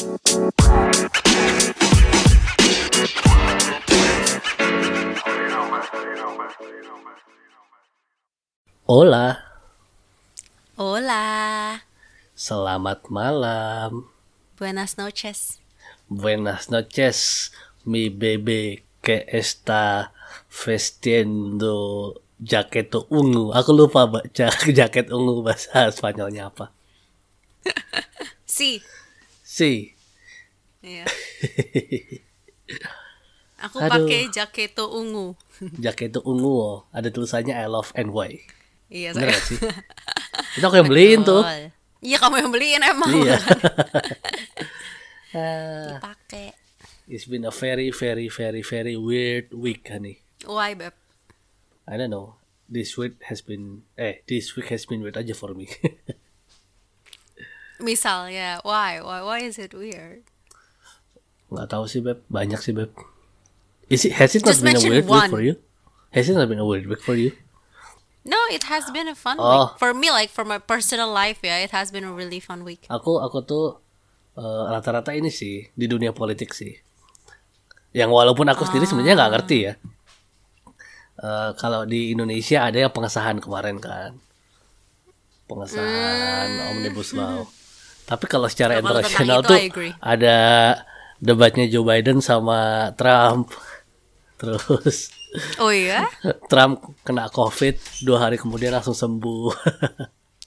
Hola, Hola, selamat malam. buenas noches. Buenas noches, mi bebé que está vestiendo jaket ungu. Aku lupa baca jaket ungu bahasa Spanyolnya apa. Si, Si, iya. Aku pakai jaketo ungu. jaket ungu. oh. Ada tulisannya I love NY. Iya, Bener saya. sih? Itu aku yang beliin tuh. Iya, kamu yang beliin emang. Iya. Ah, Dipakai. It's been a very, very, very, very weird week, honey. Why, Beb? I don't know. This week has been, eh, this week has been weird aja for me. Misal, ya. Why? Why? Why is it weird? Nggak tahu sih beb, banyak sih beb. Is it, has it not Just been a weird week one. for you? Has it not been a weird week for you? No, it has been a fun Oh. week. For me, like, for my personal life, ya, it has been a really fun week. Aku aku tuh eh, rata-rata ini sih di dunia politik sih. Yang walaupun aku sendiri sebenarnya nggak ngerti ya. Eh, kalau di Indonesia ada yang pengesahan kemarin kan, pengesahan omnibus law. Tapi kalau secara. Kalau internasional itu, tuh ada debatnya Joe Biden sama Trump. Terus Oh iya? Trump kena COVID dua hari kemudian langsung sembuh.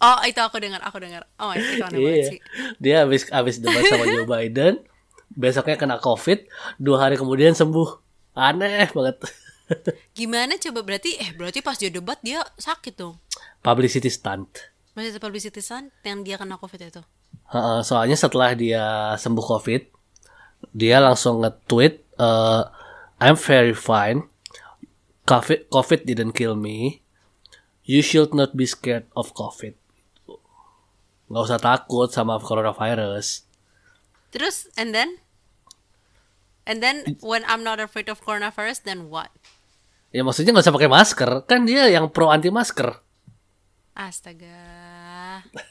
Oh, itu aku dengar, aku dengar. Oh, itu aneh banget Iya. sih. Dia habis habis debat sama Joe Biden, besoknya kena COVID, dua hari kemudian sembuh. Aneh banget. Gimana coba berarti eh berarti pas dia debat dia sakit dong. Publicity stunt. Masih ada publicity stunt yang dia kena covid itu. Heeh, soalnya setelah dia sembuh COVID, dia langsung nge-tweet, eh, I'm very fine. COVID, COVID didn't kill me. You should not be scared of COVID. Nggak usah takut sama coronavirus. Terus and then and then when I'm not afraid of coronavirus then what? Ya maksudnya nggak usah pakai masker, kan dia yang pro anti masker. Astaga.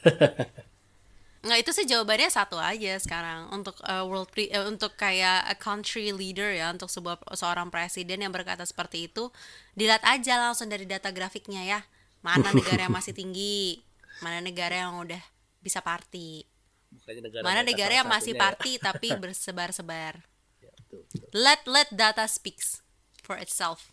Nggak itu sih jawabannya satu aja sekarang untuk uh, world pre- eh, untuk kayak a country leader ya untuk sebuah seorang presiden yang berkata seperti itu dilihat aja langsung dari data grafiknya ya mana negara yang masih tinggi mana negara yang udah bisa party Bukannya negara mana negara yang masih ya. party tapi bersebar-sebar Ya, betul, betul, let let data speaks for itself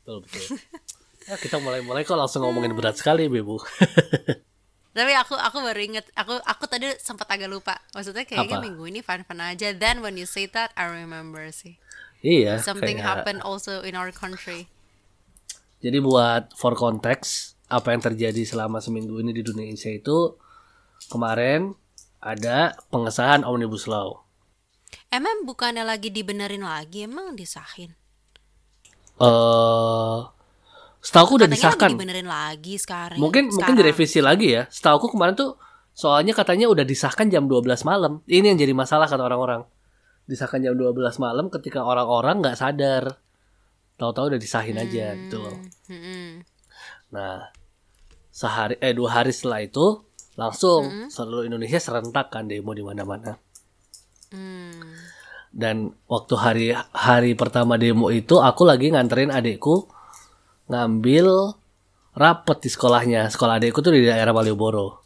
betul, betul. Ya, kita mulai-mulai kok langsung ngomongin berat sekali, Bebu. tapi aku aku baru inget aku aku tadi sempat agak lupa maksudnya kayaknya Apa? minggu ini fun fun aja then when you say that I remember sih iya. something kayak- happened also in our country Jadi buat for context, apa yang terjadi selama seminggu ini di dunia Indonesia itu kemarin ada pengesahan omnibus law. emang bukannya lagi dibenerin lagi emang disahin Eh, setahu udah katanya disahkan. dibenerin lagi sekarang Mungkin mungkin sekarang. direvisi lagi ya. Setahu kemarin tuh soalnya katanya udah disahkan jam 12 malam. Ini yang jadi masalah kata orang-orang. Disahkan jam 12 malam ketika orang-orang nggak sadar. Tahu-tahu udah disahin aja gitu loh. Mm-mm. Nah, sehari eh dua hari setelah itu langsung seluruh Indonesia serentak kan demo di mana-mana. Hmm. Dan waktu hari hari pertama demo itu aku lagi nganterin adikku ngambil rapet di sekolahnya. Sekolah adikku tuh di daerah Malioboro.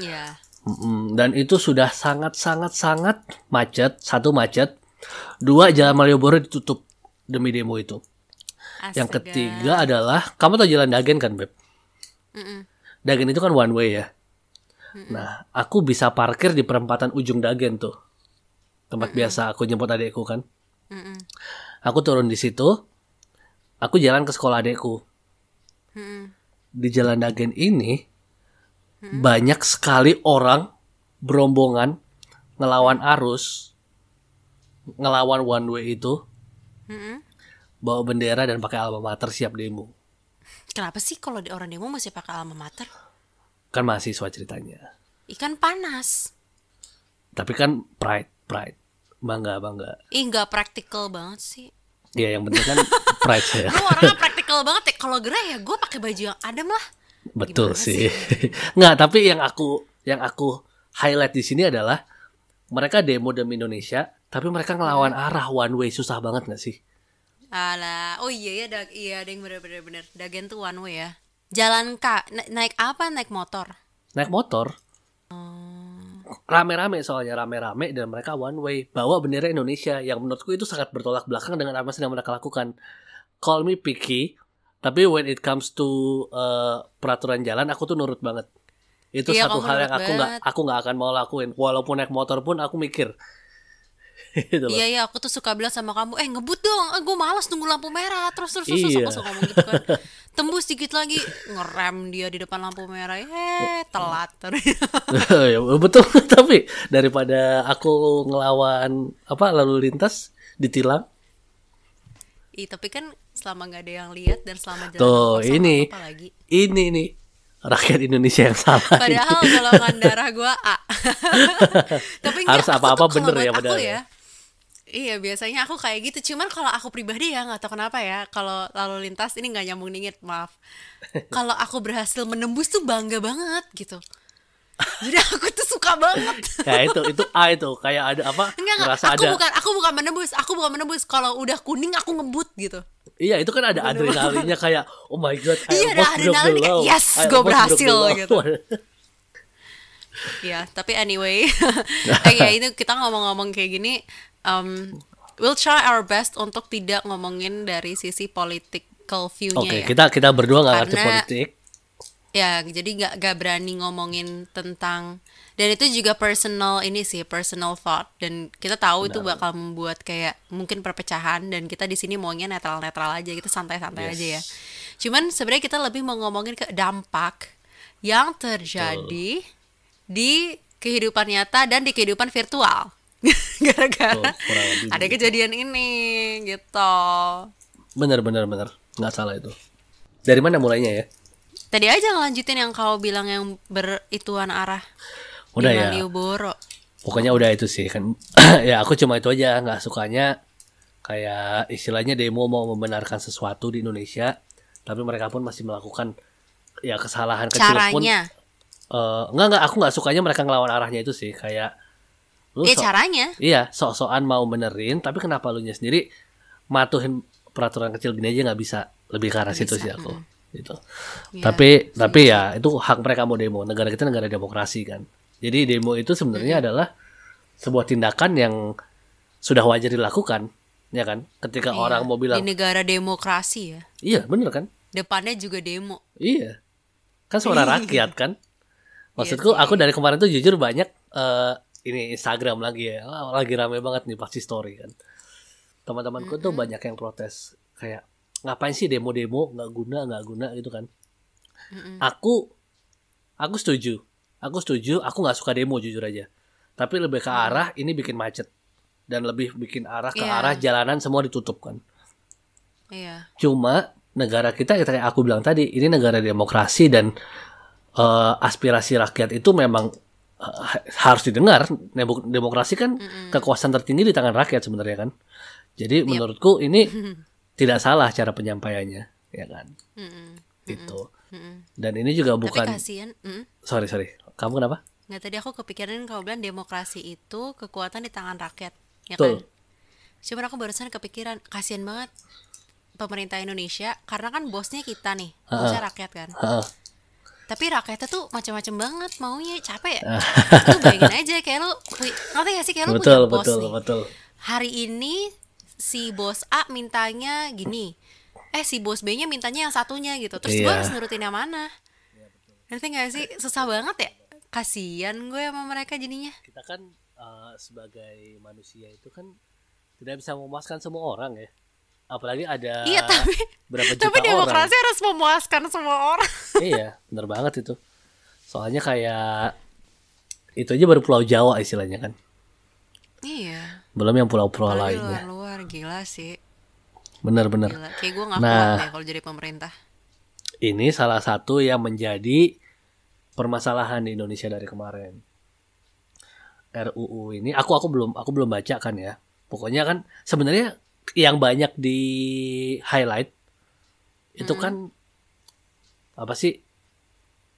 Ya Mm-mm. Dan itu sudah sangat sangat sangat macet. Satu macet, dua jalan Malioboro ditutup demi demo itu. Yang Astaga. ketiga adalah kamu tahu jalan Dagen kan beb? Mm-mm. Dagen itu kan one way ya. Nah, aku bisa parkir di perempatan ujung Dagen tuh. Tempat biasa aku jemput adekku kan. Mm-mm. Aku turun di situ. Aku jalan ke sekolah adekku. Mm-mm. Di jalan Dagen ini banyak sekali orang berombongan ngelawan arus, ngelawan one way itu, Mm-mm. bawa bendera dan pakai alma mater siap demo. Kenapa sih kalau di orang demo masih pakai alma mater? Kan mahasiswa ceritanya. Ikan panas. Tapi kan pride, pride. Bangga, bangga. Ih, nggak praktikal banget sih. Ya yang penting kan pride saya. Gue orangnya praktikal banget ya. Kalau gerak ya gue pakai baju yang adem lah. Betul Gimana sih. Nggak, tapi yang aku yang aku highlight di sini adalah mereka demo demi Indonesia, tapi mereka ngelawan arah one way susah banget nggak sih? Alah, oh iya ya, dag iya, ada yang bener-bener bener. Dagen tuh one way ya. Jalan kak, na- naik apa? Naik motor. Naik motor, Oh. Rame-rame soalnya rame-rame dan mereka one way bawa bendera Indonesia yang menurutku itu sangat bertolak belakang dengan apa yang mereka lakukan. Call me picky, tapi when it comes to uh, peraturan jalan aku tuh nurut banget. Itu Iya, satu hal yang aku nggak aku nggak akan mau lakuin. Walaupun naik motor pun aku mikir. gitu loh. Iya iya, aku tuh suka bilang sama kamu, eh ngebut dong, eh, gue malas nunggu lampu merah, terus terus terus, terus. Iya. aku suka ngomong gitu kan. Tembus dikit lagi, ngerem dia di depan lampu merah, eh telat. ya, betul tapi daripada aku ngelawan apa lalu lintas ditilang Ih, tapi kan selama nggak ada yang lihat dan selama jalan Tuh, kosong, ini. apa lagi. ini nih rakyat Indonesia yang salah. Padahal golongan darah gue A. Tapi Harus apa-apa bener ya aku padahal ya. Ya. Iya biasanya aku kayak gitu. Cuman kalau aku pribadi ya nggak tahu kenapa ya. Kalau lalu lintas ini nggak nyambung dingin, maaf. Kalau aku berhasil menembus tuh bangga banget gitu. Jadi aku tuh suka banget. ya itu itu A itu kayak ada apa Enggak, Aku ada bukan aku bukan menembus. Aku bukan menembus. Kalau udah kuning aku ngebut gitu. iya itu kan ada adrenalinnya kayak oh my god I Iya, ada almost broke the adrenalin kayak, yes, the berhasil, gitu. Ya, tapi anyway, eh, ya itu kita ngomong-ngomong kayak gini, um, we'll try our best untuk tidak ngomongin dari sisi political view-nya Oke ya. kita kita berdua nggak ngerti politik Ya, jadi nggak nggak berani ngomongin tentang dan itu juga personal ini sih personal thought dan kita tahu itu bakal membuat kayak mungkin perpecahan dan kita di sini maunya netral-netral aja kita santai-santai Yes. aja ya. Cuman sebenarnya kita lebih mau ngomongin ke dampak yang terjadi di kehidupan nyata dan di kehidupan virtual. Gara-gara lebih ada kejadian ini gitu. bener bener bener nggak salah itu dari mana mulainya ya Tadi aja ngelanjutin yang kau bilang yang berituan arah Udah di ya. Malioboro. pokoknya udah itu sih kan ya aku cuma itu aja nggak sukanya kayak istilahnya demo mau membenarkan sesuatu di Indonesia tapi mereka pun masih melakukan ya kesalahan kecil pun Caranya. eh, enggak enggak aku nggak sukanya mereka ngelawan arahnya itu sih kayak lu Ya sok- caranya. iya sok-sokan mau benerin tapi kenapa lu nya sendiri matuhin peraturan kecil gini aja nggak bisa lebih ke arah situ sih aku gitu Iya, tapi tapi ya itu hak mereka mau demo negara kita negara demokrasi kan jadi demo itu sebenarnya adalah sebuah tindakan yang sudah wajar dilakukan ya kan ketika Iya, orang mau di bilang negara demokrasi ya. iya bener kan Depannya juga demo. Iya. Kan suara rakyat kan. Iya Maksudku sih. aku dari kemarin tuh jujur banyak eh ini Instagram lagi ya. Lagi rame banget nih pasti story kan. Teman-temanku tuh banyak yang protes kayak ngapain sih demo-demo nggak guna nggak guna gitu kan. Aku aku setuju. Aku setuju, aku nggak suka demo jujur aja. Tapi lebih ke arah ini bikin macet dan lebih bikin arah ke Iya. arah jalanan semua ditutup kan. Iya. Cuma negara kita kayak aku bilang tadi ini negara demokrasi dan eh, aspirasi rakyat itu memang ha- harus didengar. Demo- Demokrasi kan kekuasaan tertinggi di tangan rakyat sebenarnya kan. Jadi menurutku ini tidak salah cara penyampaiannya, ya kan? Mm-mm. Gitu. Mm-mm. Dan ini juga Tapi bukan kasihan. mm. sorry sorry. Kamu kenapa? Nggak tadi aku kepikiran kau bilang demokrasi itu kekuatan di tangan rakyat, ya Betul. kan? Cuman aku barusan kepikiran kasihan banget pemerintah Indonesia karena kan bosnya kita nih, bosnya rakyat kan. Heeh. Tapi rakyatnya tuh macam-macam banget maunya capek ya. Lu bayangin aja kayak lu ngerti gak sih kayak lu betul punya bos betul nih. betul. Hari ini si bos A mintanya gini. Eh si bos B-nya mintanya yang satunya gitu. Terus gue Iya. harus nurutin yang mana? Ngerti gak sih? Susah banget ya. Kasian gue sama mereka jadinya. Kita kan eh, sebagai manusia itu kan tidak bisa memuaskan semua orang ya. Apalagi ada iya tapi berapa juta tapi orang. demokrasi harus memuaskan semua orang. iya, bener banget itu. Soalnya kayak itu aja baru Pulau Jawa istilahnya kan. iya. Belum yang pulau-pulau lainnya. luar-luar gila sih. Bener-bener. Kayak gue gak Nah. kuat deh kalau jadi pemerintah. Ini salah satu yang menjadi permasalahan di Indonesia dari kemarin. RUU ini aku aku belum aku belum baca kan ya. Pokoknya kan sebenarnya yang banyak di highlight itu kan apa sih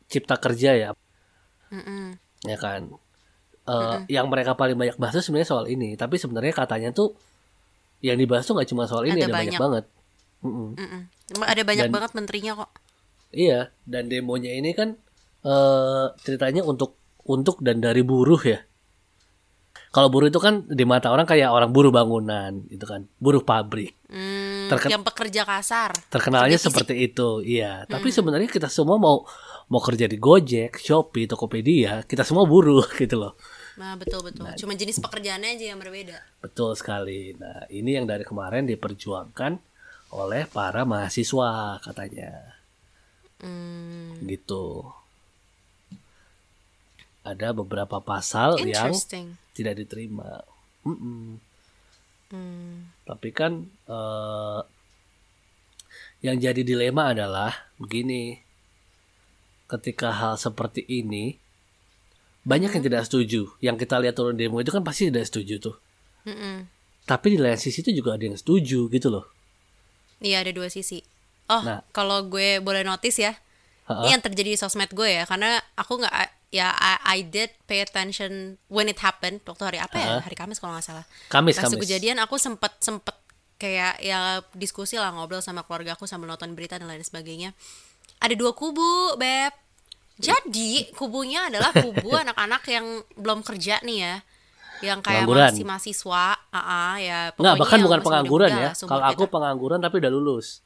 cipta kerja ya Mm-mm. ya kan uh, yang mereka paling banyak bahas tuh sebenarnya soal ini tapi sebenarnya katanya tuh yang dibahas tuh nggak cuma soal ini Ada ada, banyak. banyak. banget Mm-mm. Mm-mm. ada banyak Dan- banget menterinya kok iya dan demonya ini kan eh ceritanya untuk untuk dan dari buruh ya kalau buruh itu kan di mata orang kayak orang buruh bangunan gitu kan. Buruh pabrik. Hmm, Terken- yang pekerja kasar. Terkenalnya Kerja fisik. seperti itu iya. Tapi sebenarnya kita semua mau mau kerja di Gojek Shopee Tokopedia kita semua buruh gitu loh. Nah betul betul. Cuma jenis pekerjaannya aja yang berbeda. Betul sekali. Nah, ini yang dari kemarin diperjuangkan oleh para mahasiswa katanya. hmm, Gitu. Ada beberapa pasal yang tidak diterima. Mm-mm. Hmm, Tapi kan eh, yang jadi dilema adalah begini. Ketika hal seperti ini banyak yang tidak setuju. Yang kita lihat turun demo itu kan pasti tidak setuju tuh. mm-mm. Tapi di lain sisi itu juga ada yang setuju gitu loh. iya ada dua sisi oh Nah. kalau gue boleh notice ya ini yang terjadi di sosmed gue ya karena aku nggak ya I, I did pay attention when it happened waktu hari apa ya Ha-ha. hari Kamis kalau nggak salah Kamis, pas Kamis. kejadian aku sempet sempet kayak ya diskusi lah ngobrol sama keluarga aku sambil nonton berita dan lain sebagainya ada dua kubu beb jadi kubunya adalah kubu anak-anak yang belum kerja nih ya yang kayak Pengangguran. masih mahasiswa ah ah, ya pokoknya bahkan bukan pengangguran ya. Kalau aku pengangguran tapi udah lulus.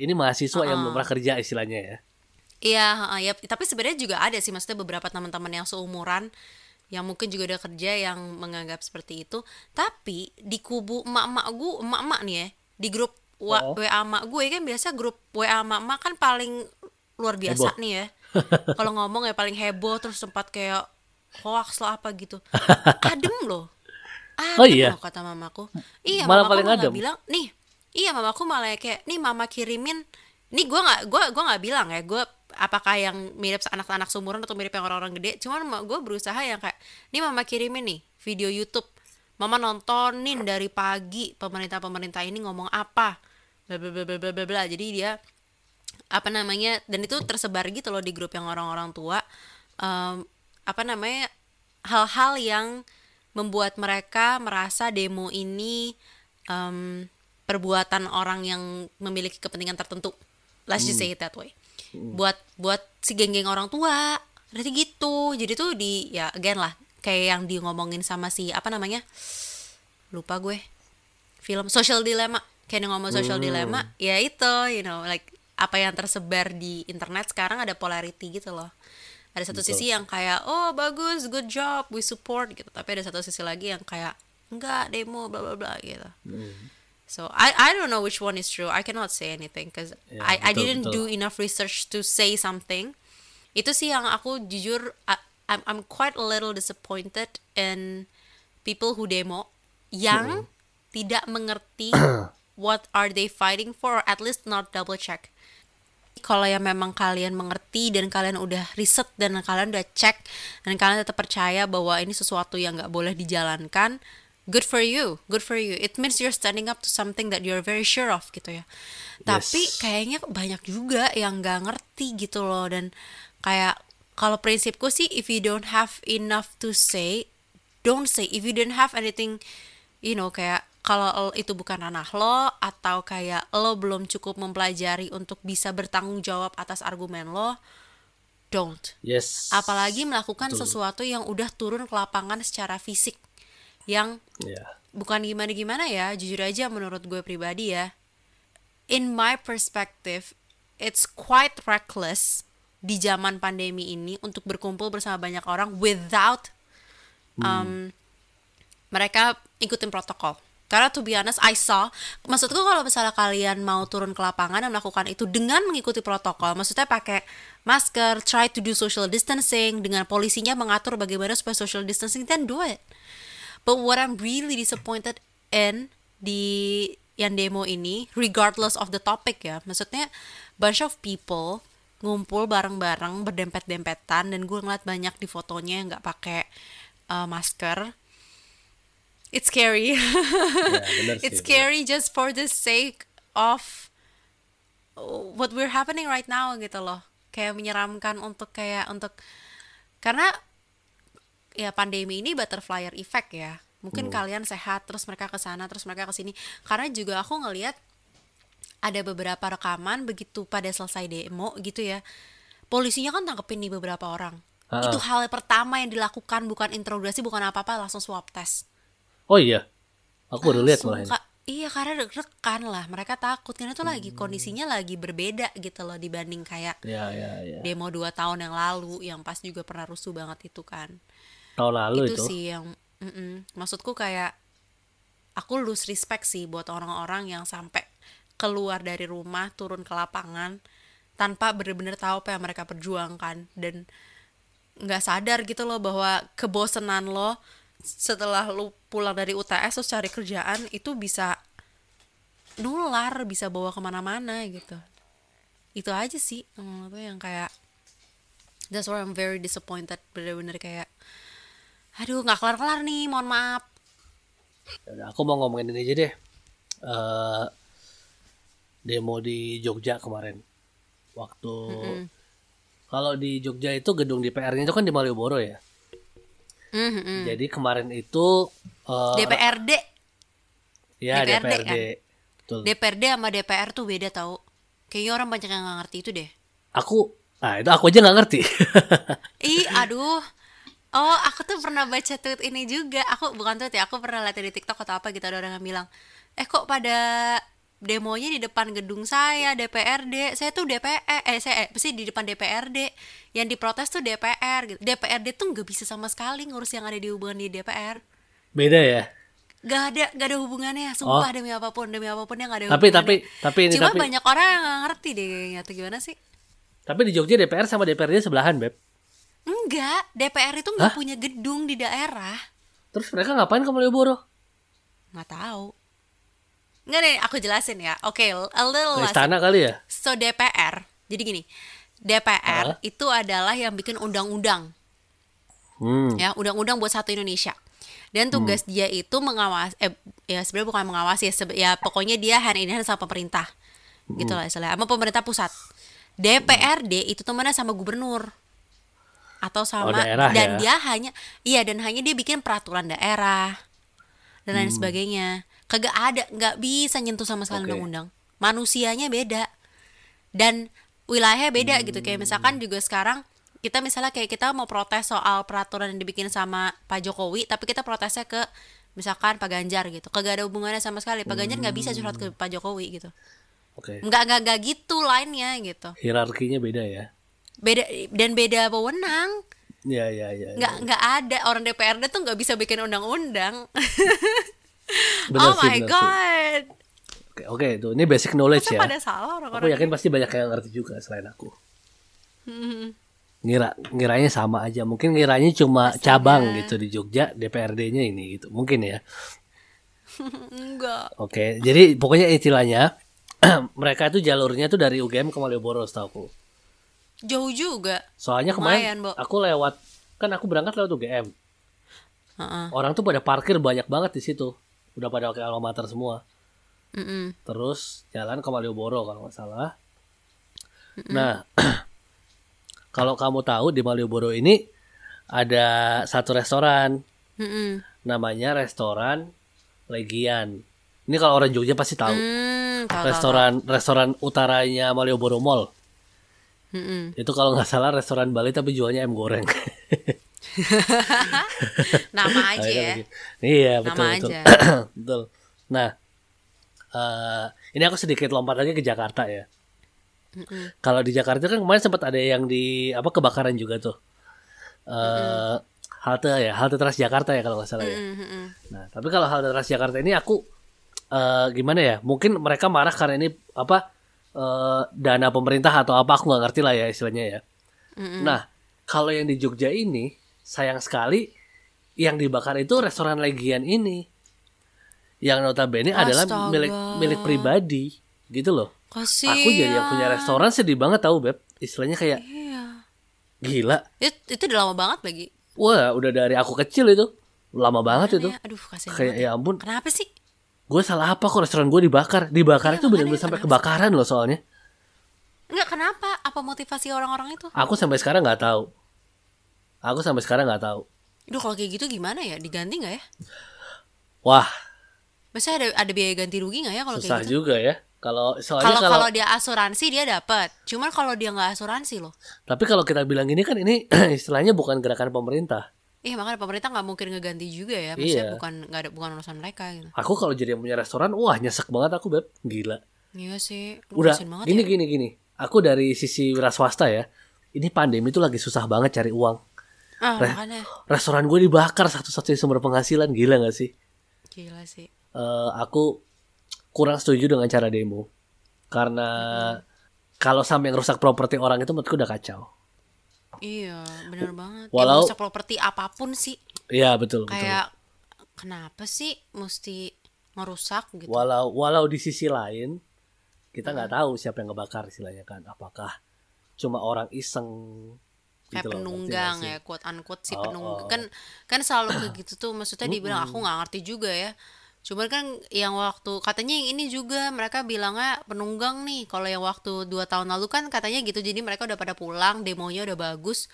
Ini mahasiswa yang belum pernah kerja istilahnya ya. Iya, ya, tapi sebenarnya juga ada sih maksudnya beberapa teman-teman yang seumuran yang mungkin juga udah kerja yang menganggap seperti itu. Tapi di kubu emak-emak gue, emak-emak nih ya, di grup wa- Oh. WA emak gue kan biasa grup WA emak-emak kan paling luar biasa Heboh. nih ya. Kalau ngomong ya paling heboh terus sempat kayak hoax lah apa gitu. Adem loh. Adem Oh, iya? loh kata mamaku. Iya, Malah mamaku paling malah adem? bilang, "Nih, iya mamaku malah kayak, nih mama kirimin Nih gue nggak gua gua nggak bilang ya gue apakah yang mirip anak-anak sumuran atau mirip yang orang-orang gede. Cuman gue berusaha yang kayak nih mama kirimin nih video YouTube. Mama nontonin dari pagi pemerintah pemerintah ini ngomong apa. Bla bla bla bla bla jadi dia apa namanya dan itu tersebar gitu loh di grup yang orang-orang tua. Em, apa namanya hal-hal yang membuat mereka merasa demo ini em, perbuatan orang yang memiliki kepentingan tertentu. Let's just say it that way buat buat si geng-geng orang tua. Berarti gitu. Jadi tuh di ya again lah kayak yang di ngomongin sama si apa namanya? Lupa gue. Film social dilemma. Kayak yang ngomong social dilemma ya itu you know like apa yang tersebar di internet sekarang ada polarity gitu loh. Ada satu sisi yang kayak oh bagus good job we support gitu. Tapi ada satu sisi lagi yang kayak enggak demo bla bla bla gitu so I I don't know which one is true. I cannot say anything because Ya, I I betul, didn't betul. do enough research to say something. Itu sih yang aku jujur I- I'm I'm quite a little disappointed in people who demo yang tidak mengerti what are they fighting for or at least not double check. Kalau yang memang kalian mengerti dan kalian udah riset dan kalian udah cek dan kalian tetap percaya bahwa ini sesuatu yang nggak boleh dijalankan good for you good for you. It means you're standing up to something that you're very sure of gitu ya. Tapi Yes. kayaknya banyak juga yang nggak ngerti gitu loh. Dan kayak kalau prinsipku sih if you don't have enough to say don't say. If you don't have anything you know kayak kalau itu bukan ranah lo atau kayak lo belum cukup mempelajari untuk bisa bertanggung jawab atas argumen lo don't. Yes. apalagi melakukan sesuatu yang udah turun ke lapangan secara fisik yang Ya. bukan gimana-gimana ya jujur aja menurut gue pribadi ya. In my perspective it's quite reckless di zaman pandemi ini untuk berkumpul bersama banyak orang without um, mereka ikutin protokol. Karena to be honest I saw maksudku kalau misalnya kalian mau turun ke lapangan dan melakukan itu dengan mengikuti protokol maksudnya pakai masker try to do social distancing dengan polisinya mengatur bagaimana supaya social distancing then do it But what I'm really disappointed in di yang demo ini, regardless of the topic ya, maksudnya bunch of people ngumpul bareng-bareng berdempet-dempetan dan gue ngeliat banyak di fotonya yang nggak pakai uh, masker. It's scary. Ya, benar sih. It's scary just for the sake of what we're happening right now gitu loh. Kayak menyeramkan untuk kayak untuk karena ya pandemi ini butterfly effect ya. Mungkin kalian sehat terus mereka ke sana terus mereka ke sini. Karena juga aku ngelihat ada beberapa rekaman begitu pada selesai demo gitu ya. Polisinya kan tangkepin nih beberapa orang. Ah. Itu hal pertama yang dilakukan bukan interogasi bukan apa-apa langsung swab test. Oh iya. Aku baru lihat malah. Iya karena deg-degan lah mereka takut karena itu lagi kondisinya lagi berbeda gitu loh dibanding kayak Ya ya ya. demo dua tahun yang lalu yang pas juga pernah rusuh banget itu kan Tahun lalu itu itu. sih yang mm-mm. maksudku kayak aku lose respect sih buat orang-orang yang sampai keluar dari rumah turun ke lapangan tanpa bener-bener tahu apa yang mereka perjuangkan dan nggak sadar gitu loh bahwa kebosenan lo setelah lu pulang dari UTS terus cari kerjaan itu bisa nular bisa bawa ke mana-mana gitu itu aja sih gue yang kayak that's why I'm very disappointed bener-bener kayak aduh nggak kelar-kelar nih mohon maaf Yaudah, aku mau ngomongin ini aja deh. Eh demo di Jogja kemarin. Waktu kalau di Jogja itu gedung DPR-nya itu kan di Malioboro ya. Mhm. Jadi kemarin itu eh, DPRD ya DPRD DPRD. kan? Betul. DPRD sama DPR tuh beda tau kayaknya orang banyak yang nggak ngerti itu deh Aku nah itu aku aja nggak ngerti. ih aduh oh aku tuh pernah baca tweet ini juga aku bukan tweet ya aku pernah lihat di TikTok atau apa gitu ada orang yang bilang eh kok pada demonya di depan gedung saya DPRD saya tuh DPR eh saya eh, pasti di depan DPRD yang diprotes tuh DPR gitu DPRD tuh nggak bisa sama sekali ngurus yang ada di hubungan di DPR Beda ya. Gak ada, gak ada hubungannya, sumpah demi apa pun, demi apa pun yang gak ada Oh. Tapi- hubungannya. tapi- tapi ini- Cuma tapi- banyak orang yang gak ngerti deh kayaknya, atau gimana sih? Tapi di Jogja DPR sama DPRD sebelahan, Beb. Enggak, DPR itu nggak punya gedung di daerah. Terus mereka ngapain ke Malioboro? Nggak tahu. Nggak nih, aku jelasin ya. Oke, a little less. istana kali ya? So DPR, jadi gini, DPR Hah? itu adalah yang bikin undang-undang, Hmm. ya, undang-undang buat satu Indonesia. Dan tugas dia itu mengawas, eh, ya sebenarnya bukan mengawasi, ya, ya pokoknya dia hand in hand sama pemerintah, gitu lah istilahnya, sama pemerintah pusat. DPRD itu temannya sama gubernur atau sama daerah dan ya. dia hanya iya dan hanya dia bikin peraturan daerah dan Hmm. lain sebagainya kagak ada nggak bisa nyentuh sama sekali Oke. undang-undang manusianya beda dan wilayahnya beda gitu kayak Hmm. misalkan juga sekarang kita misalnya kayak kita mau protes soal peraturan yang dibikin sama Pak Jokowi tapi kita protesnya ke misalkan Pak Ganjar gitu kagak ada hubungannya sama sekali Pak Ganjar nggak bisa curhat ke Pak Jokowi gitu Oke. nggak nggak nggak gitu lainnya gitu Hierarkinya beda ya. Beda dan beda wewenang Ya ya ya. ya. nggak nggak ada orang DPRD tuh nggak bisa bikin undang-undang oh sih, my bener sih. god Oke, oke itu. Ini basic knowledge masa ya. pada salah Aku orang-orang yakin pasti banyak yang ngerti juga selain aku. Ngira ngiranya sama aja. Mungkin ngiranya cuma cabang gitu di Jogja DPRD-nya ini gitu. Mungkin ya. enggak Oke, jadi pokoknya istilahnya mereka itu jalurnya tuh dari UGM ke Malioboro setahu jauh juga Soalnya Lumayan, kemarin Bo. aku lewat kan aku berangkat lewat UGM. Heeh. Orang tuh pada parkir banyak banget di situ. Udah pada pakai alma mater semua. Mm-mm. Terus jalan ke Malioboro kalau nggak salah. Nah, kalau kamu tahu di Malioboro ini ada satu restoran Mm-mm. namanya restoran Legian. Ini kalau orang Jogja pasti tahu. Tahu, tahu, restoran restoran utaranya Malioboro Mall. Tahu. Mm-mm. Itu kalau nggak salah restoran Bali tapi jualnya em goreng. nama aja ya Iya Nama betul betul. aja. betul. Nah, eh ini aku sedikit lompat lagi ke Jakarta ya. Mm-mm. Kalau di Jakarta kan kemarin sempat ada yang di apa kebakaran juga tuh. Eh halte ya, halte Transjakarta ya kalau nggak salah ya. Mm-mm. Nah, tapi kalau halte Transjakarta ini aku eh gimana ya? Mungkin mereka marah karena ini apa eh dana pemerintah atau apa aku nggak ngerti lah ya istilahnya ya. Mm-mm. Nah, kalau yang di Jogja ini sayang sekali yang dibakar itu restoran Legian ini. Yang notabene adalah Astaga. milik milik pribadi gitu loh. Kasihan. Aku jadi yang punya restoran sedih banget tahu Beb. Istilahnya kayak Iya. gila. Itu, itu udah lama banget lagi. Wah, udah dari aku kecil itu. Lama banget itu. Ya, aduh kasihan Kayak banget. ya ampun, Kenapa sih? Gue salah apa kok restoran gue dibakar? Dibakar Iya, itu benar-benar sampai kebakaran loh soalnya. Enggak kenapa? Apa motivasi orang-orang itu? Aku sampai sekarang nggak tahu. Aku sampai sekarang nggak tahu. Duh kalau kayak gitu gimana ya? Diganti nggak ya? Wah, Maksudnya ada ada biaya ganti rugi nggak ya kalau susah kayak gitu? juga ya. Kalau soalnya Kalau kalau kalau dia asuransi dia dapat. Cuman kalau dia nggak asuransi loh. tapi kalau kita bilang ini kan ini istilahnya bukan gerakan pemerintah. Iya makanya pemerintah nggak mungkin ngeganti juga ya. Maksudnya Iya. bukan nggak ada bukan urusan mereka gitu. Aku kalau jadi yang punya restoran, wah nyesek banget aku beb, gila. Iya sih. Lu Udah, banget gini ya. gini gini. Aku dari sisi wira swasta ya. Ini pandemi tuh lagi susah banget cari uang. Ah Re- makanya Restoran gue dibakar satu-satunya sumber penghasilan, gila gak sih? gila sih. Eh, aku kurang setuju dengan cara demo karena kalau sampai ngerusak properti orang itu menurutku udah kacau. Iya benar banget. Walau- ya, properti apa pun sih. Iya betul betul. Kayak kenapa sih mesti merusak gitu? Walau walau di sisi lain kita nggak tahu siapa yang ngebakar istilahnya kan. Apakah cuma orang iseng kayak gitu loh, ngerti penunggang ya quote unquote si Oh, penunggang oh. kan kan selalu kayak gitu tuh maksudnya dibilang aku nggak ngerti juga ya cuman kan yang waktu katanya yang ini juga mereka bilangnya penunggang nih kalau yang waktu dua tahun lalu kan katanya gitu jadi mereka udah pada pulang demonya udah bagus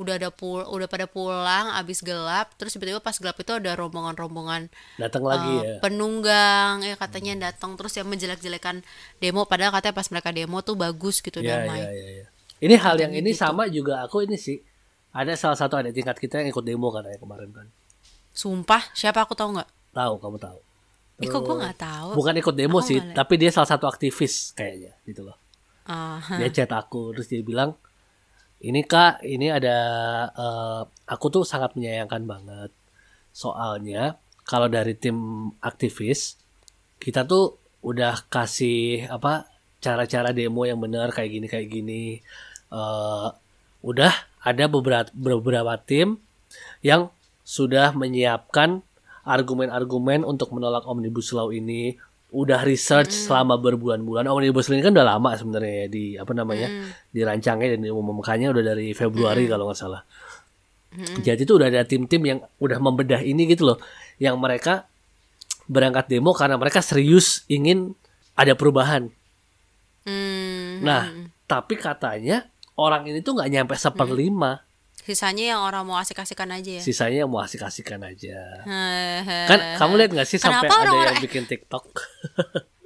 udah ada pul udah pada pulang abis gelap terus tiba-tiba pas gelap itu ada rombongan-rombongan Datang lagi eh, ya. penunggang ya katanya datang terus yang menjelek-jelekan demo padahal katanya pas mereka demo tuh bagus gitu Iya damai iya iya. Ya. Ini hal yang Katanya ini gitu. sama juga aku ini sih. Ada salah satu adik tingkat kita yang ikut demo kan ya kemarin kan. sumpah siapa aku tahu nggak Tahu kamu tahu. Ih, kok gue nggak tahu Bukan ikut demo Aku sih, liat. tapi dia salah satu aktivis kayaknya gitu loh. Ah, Dia chat aku terus dia bilang, "Ini Kak, ini ada eh, aku tuh sangat menyayangkan banget. Soalnya kalau dari tim aktivis kita tuh udah kasih apa cara-cara demo yang benar kayak gini kayak gini. Eh, udah ada beberapa beberapa tim yang sudah menyiapkan argumen-argumen untuk menolak omnibus law ini udah research selama berbulan-bulan. Omnibus law ini kan udah lama sebenarnya ya di apa namanya dirancangnya dan diumumkannya udah dari Februari kalau nggak salah. Jadi itu udah ada tim-tim yang udah membedah ini gitu loh yang mereka berangkat demo karena mereka serius ingin ada perubahan. Hmm, nah tapi katanya orang ini tuh nggak nyampe seperlima sisanya yang orang mau asik-asikan aja ya? Sisanya yang mau asik-asikan aja. Hehehe. kan kamu lihat nggak sih sampai Kenapa ada orang-orang- yang bikin TikTok?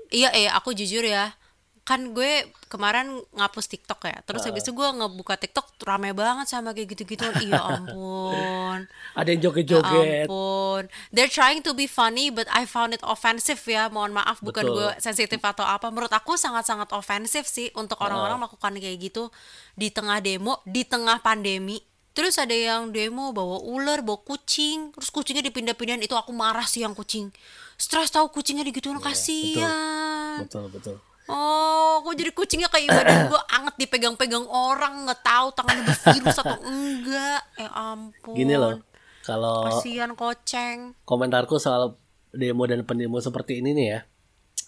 Iya eh aku jujur ya. Kan gue kemarin ngapus TikTok ya. Terus habis itu gue ngebuka TikTok rame banget sama kayak gitu-gitu iya ampun. Ada yang Ya joget-joget. ampun. They're trying to be funny but I found it offensive ya. Mohon maaf bukan Betul. gue sensitif atau apa. Menurut aku sangat-sangat ofensif sih untuk orang-orang melakukan kayak gitu di tengah demo di tengah pandemi terus ada yang demo bawa ular bawa kucing. Terus kucingnya dipindah-pindahin. Itu aku marah sih yang kucing. Stres tahu kucingnya digituin. Kasihan. betul. Betul Oh, kok jadi kucingnya kayak badan gue anget dipegang-pegang orang nggak tahu tangannya bervirus atau enggak? Ya ampun. gini loh kalau Kasihan koceng. komentarku soal demo dan pendemo seperti ini nih ya.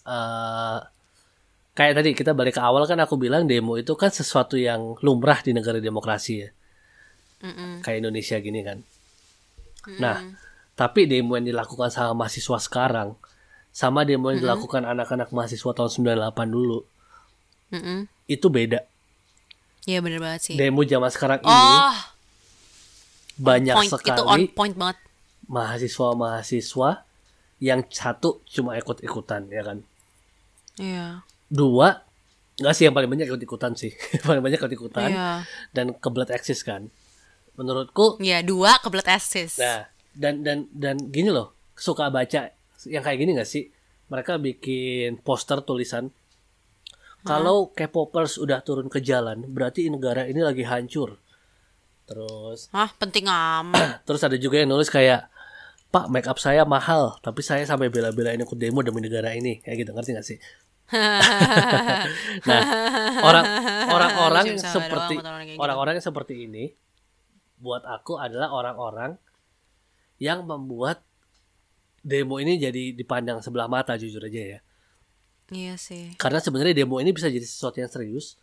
Eh kayak tadi kita balik ke awal kan aku bilang demo itu kan sesuatu yang lumrah di negara demokrasi ya Mm-mm. kayak Indonesia gini kan nah tapi demo yang dilakukan sama mahasiswa sekarang sama demo yang dilakukan anak-anak mahasiswa tahun 98 dulu Mm-mm. itu beda Iya bener banget sih. demo zaman sekarang ini Oh, banyak point itu on sekali point banget. mahasiswa-mahasiswa yang satu cuma ikut-ikutan ya kan Iya. dua nggak sih yang paling banyak ikut-ikutan sih paling banyak ikut-ikutan Iya. dan kebelet eksis kan menurutku Iya, dua kebelet asis. nah dan dan dan gini loh suka baca yang kayak gini nggak sih? Mereka bikin poster tulisan kalau K-popers udah turun ke jalan berarti negara ini lagi hancur. Terus Hah, penting amat. terus ada juga yang nulis kayak Pak make up saya mahal tapi saya sampai bela-belain ikut demo demi negara ini. Kayak gitu ngerti gak sih? Nah orang orang-orang seperti orang-orang yang seperti ini buat aku adalah orang-orang yang membuat demo ini jadi dipandang sebelah mata jujur aja ya Iya sih. karena sebenarnya demo ini bisa jadi sesuatu yang serius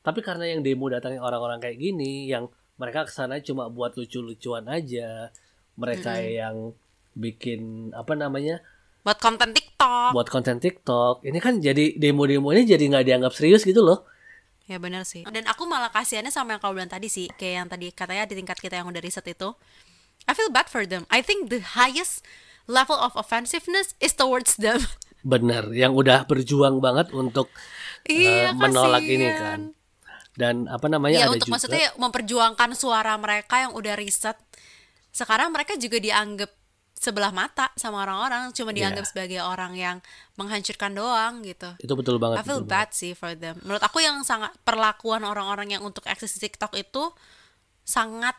tapi karena yang demo datangnya orang-orang kayak gini yang mereka ke sana cuma buat lucu-lucuan aja mereka yang bikin apa namanya Buat konten TikTok. buat konten TikTok ini kan jadi demo-demo ini jadi nggak dianggap serius gitu loh Ya benar sih. Dan aku malah kasihannya sama yang kau bilang tadi sih, kayak yang tadi katanya di tingkat kita yang udah riset itu. I feel bad for them. I think the highest level of offensiveness is towards them. Bener, yang udah berjuang banget untuk Iya, eh, menolak ini kan. Dan apa namanya Iya ada untuk juga maksudnya memperjuangkan suara mereka yang udah riset. Sekarang mereka juga dianggap sebelah mata sama orang-orang, cuma dianggap Iya. sebagai orang yang menghancurkan doang gitu. itu betul banget. I feel bad sih for them. Menurut aku yang sangat perlakuan orang-orang yang untuk akses TikTok itu sangat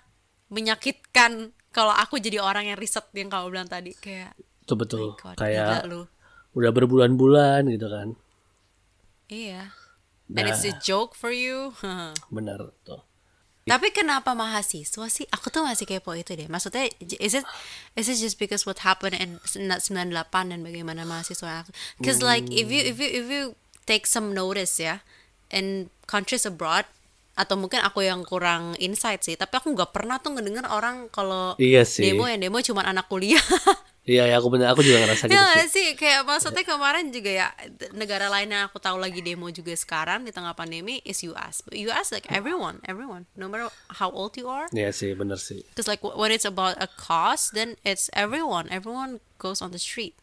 menyakitkan kalau aku jadi orang yang riset yang kamu bilang tadi kayak banget. Itu betul. "My God, Kayak lu. udah berbulan-bulan gitu kan. Iya. And it's Nah. a joke for you. Bener tuh. Tapi kenapa mahasiswa sih? Aku tuh masih kepo itu deh. Maksudnya is it is it just because what happened in 98 dan bagaimana mahasiswa? Because like if you if you if you take some notice ya in countries abroad atau mungkin aku yang kurang insight sih, tapi aku nggak pernah tuh ngedenger orang kalau Iya sih. demo yang demo cuma anak kuliah. Iya, ya, aku bener, aku juga ngerasa gitu ya sih. kayak maksudnya kemarin juga ya negara lain yang aku tahu lagi demo juga sekarang di tengah pandemi is US. US like everyone, everyone, no matter how old you are. Iya sih, bener sih. Because like wh- when it's about a cause, then it's everyone. Everyone goes on the street.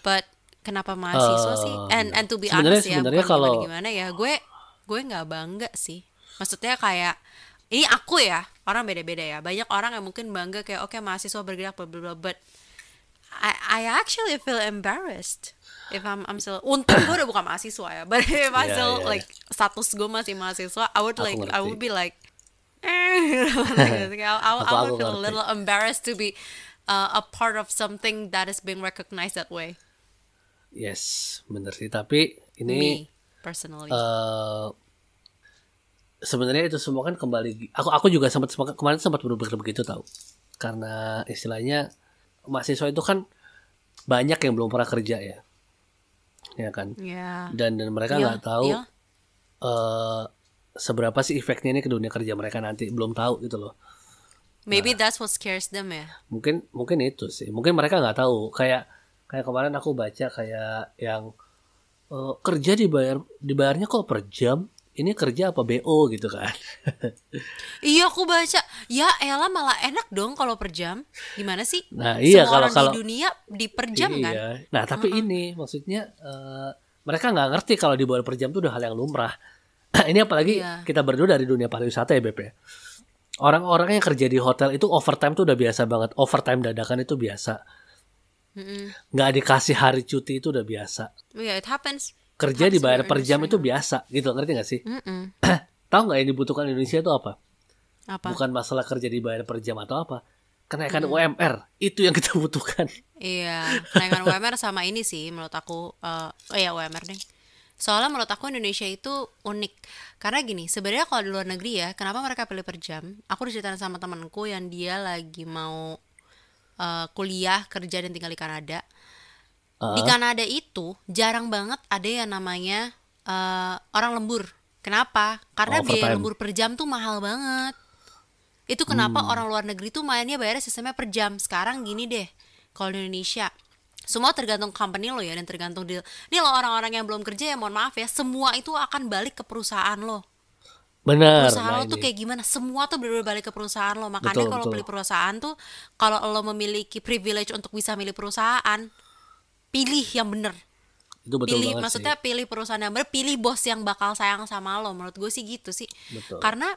But kenapa mahasiswa Eh, sih? And and to be honest ya, sebenarnya kalau- gimana, gimana ya, gue gue nggak bangga sih. Maksudnya kayak ini aku ya, orang beda-beda ya. Banyak orang yang mungkin bangga kayak oke mahasiswa bergerak bla bla bla, but I I actually feel embarrassed if I'm I'm still untung gue udah bukan mahasiswa ya but if I Yeah, still yeah, like status gue masih mahasiswa I would like I would be like eh I, I, I Aku- would feel a little embarrassed to be uh, a part of something that is being recognized that way. Yes, bener sih. Tapi ini me personally. Eh sebenarnya itu semua kan kembali aku aku juga sempat sempat- kemarin sempat berpikir begitu tahu karena istilahnya mahasiswa itu kan banyak yang belum pernah kerja ya. Ya kan? Yeah dan dan mereka Iya, nggak tahu iya. eh seberapa sih efeknya ini ke dunia kerja mereka nanti. Belum tahu gitu loh. Maybe that's what scares them ya. Mungkin mungkin itu sih. Mungkin mereka nggak tahu. Kayak kayak kemarin aku baca kayak yang eh, kerja dibayar dibayarnya kok per jam ini kerja apa bo gitu kan. Iya aku baca. Ya Ella malah enak dong kalau per jam. Gimana sih? Nah, iya, Semua kalau- orang kalau- di dunia di per jam kan? Iya nah tapi ini maksudnya eh, mereka nggak ngerti kalau dibayar per jam itu udah hal yang lumrah. Ini apalagi Iya. kita berdua dari dunia pariwisata ya Beb ya. Orang-orang yang kerja di hotel itu overtime tuh udah biasa banget. Overtime dadakan itu biasa. Nggak dikasih hari cuti itu udah biasa. Yeah it happens kerja dibayar per jam itu biasa gitu ngerti gak sih Mm-mm. tahu nggak yang dibutuhkan Indonesia itu apa apa bukan masalah kerja dibayar per jam atau apa kenaikan UMR itu yang kita butuhkan Iya, kenaikan UMR sama ini sih menurut aku eh oh ya UMR deh. Soalnya menurut aku Indonesia itu unik. Karena gini, sebenarnya kalau di luar negeri ya, kenapa mereka pilih per jam? Aku diceritain sama temanku yang dia lagi mau eh, kuliah, kerja dan tinggal di Kanada. Di. Kanada itu jarang banget ada yang namanya eh, orang lembur. Kenapa? Karena biaya Overtime. lembur per jam tuh mahal banget. Itu kenapa orang luar negeri tuh mainnya bayarnya sistemnya per jam. Sekarang gini deh, kalau di Indonesia semua tergantung company lo ya dan tergantung deal. Ini lo orang-orang yang belum kerja ya mohon maaf ya, semua itu akan balik ke perusahaan lo. benar Perusahaan nah lo tuh ini. kayak gimana? Semua tuh bener balik ke perusahaan lo. Makanya kalau pilih perusahaan tuh kalau lo memiliki privilege untuk bisa milih perusahaan, pilih yang bener. Itu betul pilih banget maksudnya sih. pilih perusahaan yang bener pilih bos yang bakal sayang sama lo. Menurut gue sih gitu sih. Betul. karena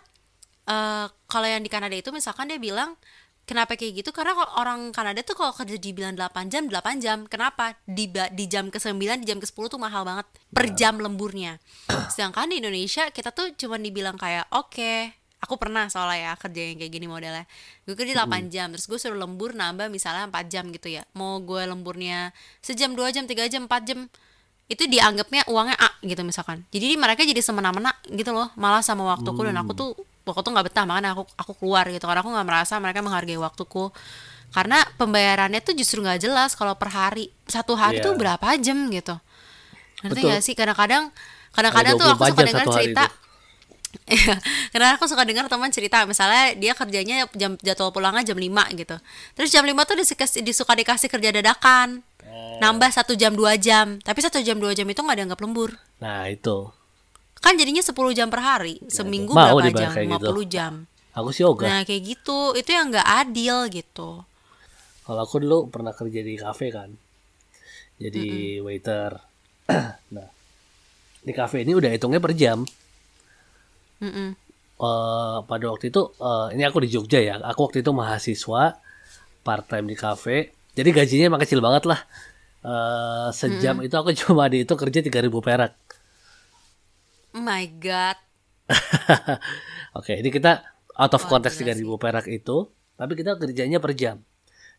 eh, kalau yang di Kanada itu misalkan dia bilang kenapa kayak gitu? Karena kalau orang Kanada tuh kalau kerja dibilang 8 jam 8 jam. Kenapa? Di di jam ke 9 di jam ke 10 tuh mahal banget. Per jam lemburnya. Sedangkan di Indonesia kita tuh cuma dibilang kayak oke aku pernah soalnya ya kerja yang kayak gini modelnya. Gue kerja 8 jam terus gue suruh lembur nambah misalnya 4 jam gitu ya. Mau gue lemburnya sejam 2 jam 3 jam 4 jam itu dianggapnya uangnya A gitu misalkan. Jadi mereka jadi semena-mena gitu loh malah sama waktuku. Dan aku tuh waktu tuh nggak betah makanya aku aku keluar gitu. Karena aku nggak merasa mereka menghargai waktuku. Karena pembayarannya tuh justru nggak jelas kalau per hari. Satu hari Iya. tuh berapa jam gitu. Ngerti Betul. nggak sih? Kadang-kadang kadang-kadang Ada tuh aku 24 suka dengar cerita itu. Iya, karena aku suka dengar teman cerita misalnya dia kerjanya jam jadwal pulangnya jam 5 gitu. Terus jam 5 tuh dikasih disuka dikasih kerja dadakan. Oh. Nambah satu jam dua jam. Tapi satu jam dua jam itu nggak dianggap lembur. nah itu Kan jadinya 10 jam per hari. Seminggu Mau berapa jam? kayak gitu. 50 jam. Aku sih ogah. Nah kayak gitu, itu yang nggak adil gitu. Kalau aku dulu pernah kerja di kafe kan. Jadi waiter. nah, di kafe ini udah hitungnya per jam. Mm-mm. Eh, pada waktu itu eh, ini aku di Jogja ya. Aku waktu itu mahasiswa part time di kafe. Jadi gajinya emang kecil banget lah. Eh, sejam itu aku cuma di itu kerja 3000 perak. Oh my god. Oke, ini kita out of Wah, context gila 3000 perak itu, tapi kita kerjanya per jam.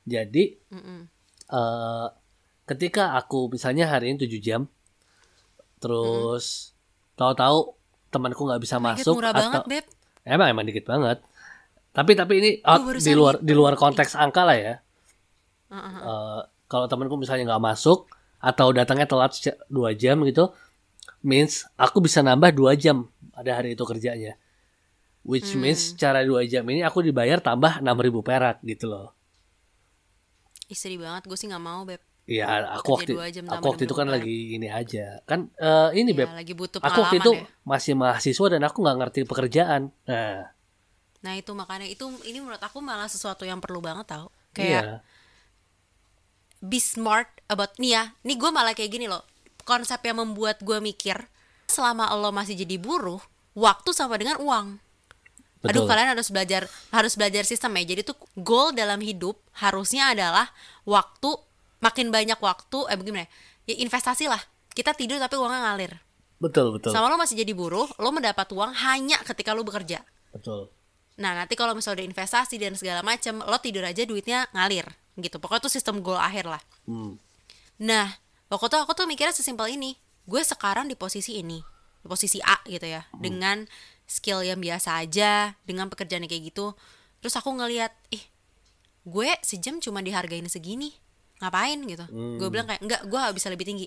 Jadi Mm-mm. eh ketika aku misalnya hari ini 7 jam, terus tahu-tahu temanku nggak bisa masuk murah atau banget beb. emang emang dikit banget. Tapi tapi ini out- barusan di luar di luar konteks angka lah ya. Uh-uh. Eh, kalau temanku misalnya nggak masuk atau datangnya telat dua jam gitu, means aku bisa nambah dua jam ada hari itu kerjanya. Which Hmm. means cara dua jam ini aku dibayar tambah 6000 perak gitu loh. Sedih banget, gue sih nggak mau beb. Iya, aku Kerja waktu aku waktu itu kan 6000 lagi ini aja. Kan eh, ini Ya, beb, lagi butuh aku waktu itu ya. masih mahasiswa dan aku nggak ngerti pekerjaan. Nah, Nah itu makanya itu ini menurut aku malah sesuatu yang perlu banget tau. Kayak iya, be smart about nih ya. Nih gue malah kayak gini loh. Konsep yang membuat gue mikir selama lo masih jadi buruh, waktu sama dengan uang. Aduh betul. kalian harus belajar harus belajar sistem ya. Jadi tuh goal dalam hidup harusnya adalah waktu makin banyak waktu eh gimana ya? Ya investasi lah. Kita tidur tapi uangnya ngalir. Betul, betul. Sama lo masih jadi buruh, lo mendapat uang hanya ketika lo bekerja. Betul. Nah nanti kalau misalnya udah investasi dan segala macam, lo tidur aja duitnya ngalir gitu. Pokoknya tuh sistem goal akhir lah. Hmm. Nah waktu itu aku tuh mikirnya sesimpel ini. Gue sekarang di posisi ini, di posisi A gitu ya, dengan skill yang biasa aja, dengan pekerjaan yang kayak gitu. Terus aku ngeliat, ih, gue sejam cuma dihargain segini, ngapain gitu? Gue bilang kayak enggak, gue bisa lebih tinggi.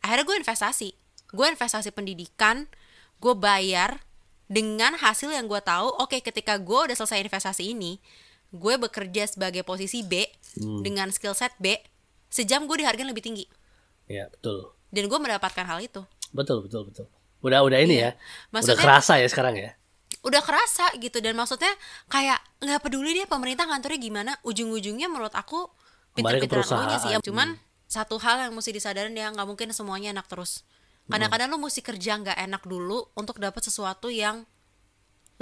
Akhirnya gue investasi, gue investasi pendidikan, gue bayar dengan hasil yang gue tahu. Oke, ketika gue udah selesai investasi ini, gue bekerja sebagai posisi B dengan skill set B, sejam gue dihargain lebih tinggi Ya, betul. dan gue mendapatkan hal itu Betul, betul, betul. Udah udah ini Iya. ya. udah Maksudnya- kerasa ya sekarang ya. udah kerasa gitu dan maksudnya kayak nggak peduli dia pemerintah ngantornya gimana ujung-ujungnya menurut aku pinter-pinteran lo nya sih ya. cuman satu hal yang mesti disadarin ya nggak mungkin semuanya enak terus. Kadang-kadang lo mesti kerja nggak enak dulu untuk dapat sesuatu yang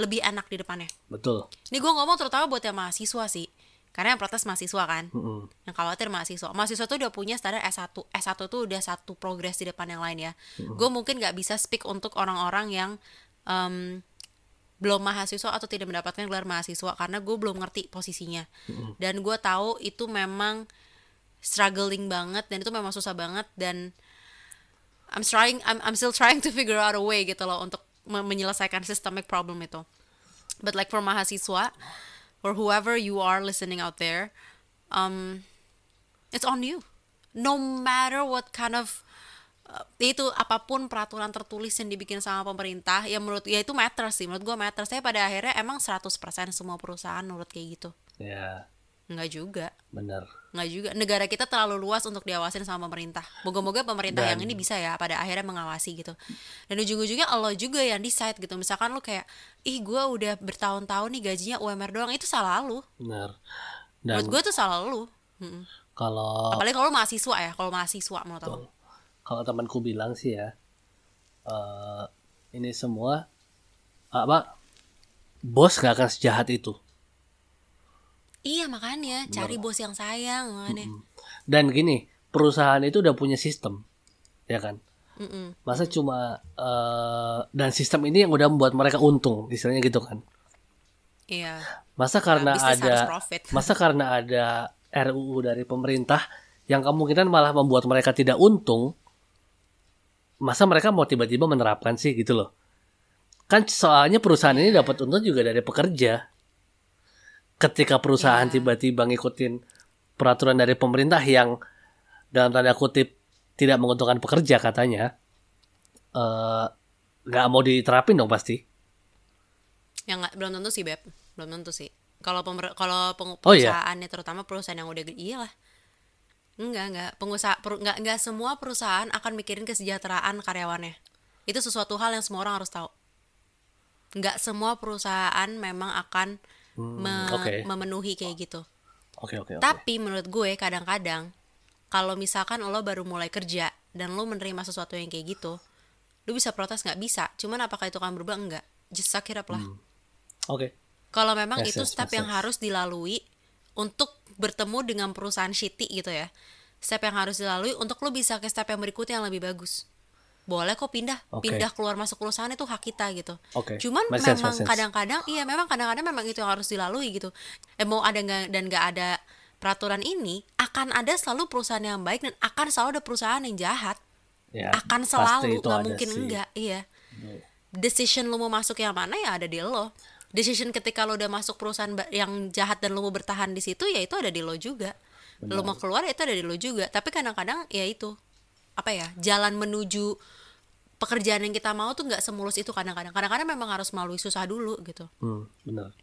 lebih enak di depannya. Betul. ini gue ngomong terutama buat yang mahasiswa sih. Karena yang protes mahasiswa kan. Mm-mm. yang khawatir mahasiswa. Mahasiswa tuh udah punya standar S1 S1 tuh udah satu progres di depan yang lain ya. Gue mungkin nggak bisa speak untuk orang-orang yang em, belum mahasiswa atau tidak mendapatkan gelar mahasiswa karena gue belum ngerti posisinya. Dan gue tahu itu memang struggling banget dan itu memang susah banget dan I'm trying I'm, I'm still trying to figure out a way gitu loh untuk me- menyelesaikan systemic problem itu. But like for mahasiswa or whoever you are listening out there um it's on you. No matter what kind of itu apa pun peraturan tertulis yang dibikin sama pemerintah ya menurut ya itu matter sih menurut gue matter saya pada akhirnya emang 100% semua perusahaan menurut kayak gitu. Ya, Enggak juga. Benar. Enggak juga. Negara kita terlalu luas untuk diawasin sama pemerintah. Moga-moga pemerintah Dan- yang ini bisa ya pada akhirnya mengawasi gitu. Dan ujung-ujungnya Allah juga yang decide gitu. Misalkan lu kayak ih gue udah bertahun-tahun nih gajinya UMR doang. Itu salah lu. Benar. menurut Dan gue tuh salah lu. Kalau apalagi kalau mahasiswa ya kalau mahasiswa menurut aku kalau temanku bilang sih ya, eh ini semua apa bos gak akan sejahat itu. iya makanya cari bos yang sayang makanya Dan gini, perusahaan itu udah punya sistem, ya kan? Mm-mm. Masa cuma eh dan sistem ini yang udah membuat mereka untung, istilahnya gitu kan? iya Masa karena harus ada masa karena ada RUU dari pemerintah yang kemungkinan malah membuat mereka tidak untung, masa mereka mau tiba-tiba menerapkan sih gitu loh. Kan soalnya perusahaan ini dapat untung juga dari pekerja. Ketika perusahaan Iya. tiba-tiba ngikutin peraturan dari pemerintah yang dalam tanda kutip tidak menguntungkan pekerja katanya, eh, nggak mau diterapin dong pasti. yang nggak belum tentu sih beb belum tentu sih kalau pemer kalau peng- Oh, iya? terutama perusahaan yang udah gede iyalah enggak enggak. Pengusaha per, enggak enggak semua perusahaan akan mikirin kesejahteraan karyawannya. Itu sesuatu hal yang semua orang harus tahu. Nggak semua perusahaan memang akan me- Hmm, oke. memenuhi kayak gitu. Oke oke oke. tapi menurut gue kadang-kadang kalau misalkan lo baru mulai kerja dan lo menerima sesuatu yang kayak gitu lo bisa protes nggak? Bisa. Cuman apakah itu akan berubah? Enggak. Just suck it up lah. Oke. kalau memang Yes, itu yes, step yes, yang harus dilalui untuk bertemu dengan perusahaan shitty gitu ya. Step yang harus dilalui untuk lo bisa ke step yang berikutnya yang lebih bagus. Boleh kok pindah. Oke. pindah keluar masuk perusahaan itu hak kita gitu. Oke. cuman Make sense, memang kadang-kadang iya memang kadang-kadang memang itu yang harus dilalui gitu. Eh mau ada nggak dan nggak ada peraturan ini akan ada selalu perusahaan yang baik dan akan selalu ada perusahaan yang jahat. Ya, akan selalu nggak mungkin sih. enggak iya. Decision lu mau masuk yang mana ya ada di lo decision ketika lo udah masuk perusahaan yang jahat dan lo mau bertahan di situ ya itu ada di lo juga lo mau keluar ya itu ada di lo juga tapi kadang-kadang ya itu apa ya jalan menuju pekerjaan yang kita mau tuh nggak semulus itu kadang-kadang kadang-kadang memang harus melalui susah dulu gitu Hmm, benar.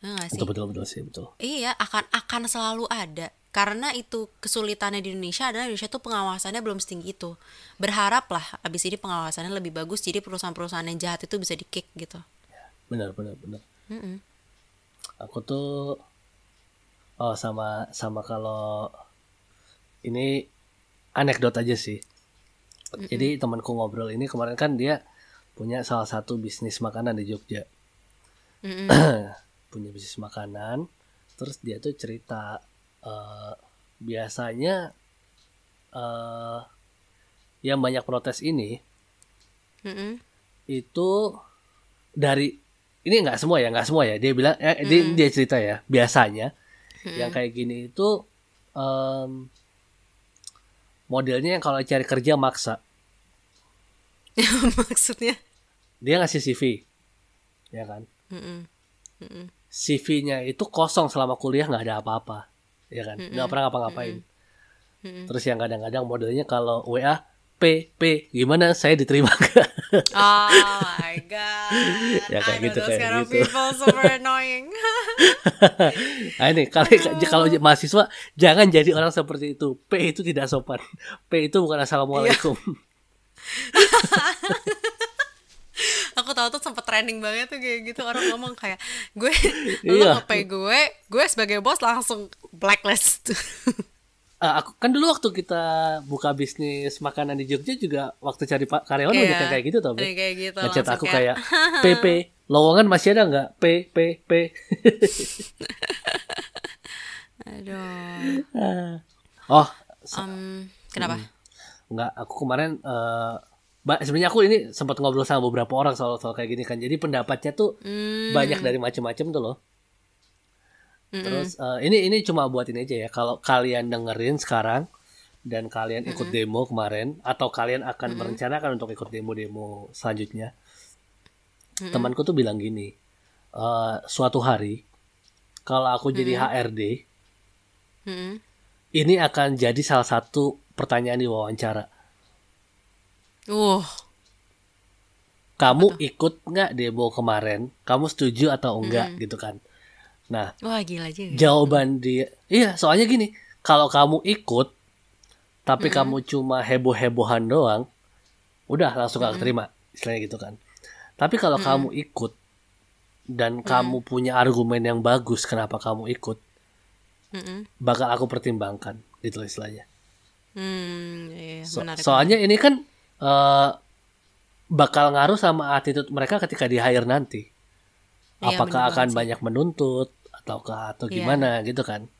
Ya nggak sih Betul betul betul sih betul. Iya, akan akan selalu ada. Karena itu kesulitannya di Indonesia adalah Indonesia tuh pengawasannya belum setinggi itu. Berharaplah abis ini pengawasannya lebih bagus jadi perusahaan-perusahaan yang jahat itu bisa di-kick gitu. Benar benar benar. Mm-mm. Aku tuh oh sama sama kalau ini anekdot aja sih. Jadi temanku ngobrol ini kemarin kan dia punya salah satu bisnis makanan di Jogja. Mm-mm. punya bisnis makanan. Terus dia tuh cerita eh, biasanya eh yang banyak protes ini Mm-mm. itu dari ini nggak semua ya nggak semua ya. Dia bilang eh, dia, dia cerita ya biasanya yang kayak gini itu em, modelnya yang kalau cari kerja maksa. Maksudnya? dia ngasih CV ya kan? Mm-mm. Mm-mm. CV-nya itu kosong selama kuliah nggak ada apa-apa ya kan? Nggak pernah ngapa-ngapain. Terus yang kadang-kadang modelnya kalau WA P P gimana saya diterima nggak Oh my god. Ya, kayak I gitu, kayak kind of gitu. people super annoying. Nah ini kalau kalau mahasiswa jangan jadi orang seperti itu. P itu tidak sopan. P itu bukan assalamualaikum. aku tahu tuh sempet trending banget tuh kayak gitu orang ngomong kayak gue Iya. nge gue gue sebagai bos langsung blacklist Ah, aku kan dulu waktu kita buka bisnis makanan di Jogja juga waktu cari pak karyawan Iya. banyak kayak gitu tau. Kayak gitu, Ngechat aku kayak, kayak PP lowongan masih ada nggak? P P P. aduh oh um, kenapa nggak aku kemarin eh ba- sebenarnya aku ini sempat ngobrol sama beberapa orang soal soal kayak gini kan. Jadi pendapatnya tuh Hmm, banyak dari macam-macam tuh loh. Terus eh, ini ini cuma buat ini aja ya. Kalau kalian dengerin sekarang dan kalian ikut demo kemarin atau kalian akan merencanakan untuk ikut demo-demo selanjutnya, temanku tuh bilang gini, eh, suatu hari kalau aku jadi HRD, Mm-mm. ini akan jadi salah satu pertanyaan di wawancara. uh Kamu ikut nggak demo kemarin? Kamu setuju atau enggak gitu kan? Nah, wah gila juga. jawaban dia iya soalnya gini kalau kamu ikut tapi kamu cuma heboh hebohan doang udah langsung gak terima istilahnya gitu kan. Tapi kalau kamu ikut dan kamu punya argumen yang bagus kenapa kamu ikut Mm-mm. bakal aku pertimbangkan gitu istilahnya. Hmm iya, So- menarik soalnya ini kan eh, bakal ngaruh sama attitude mereka ketika di hire nanti. Iya, apakah akan sih. banyak menuntut ataukah atau Iya. gimana gitu kan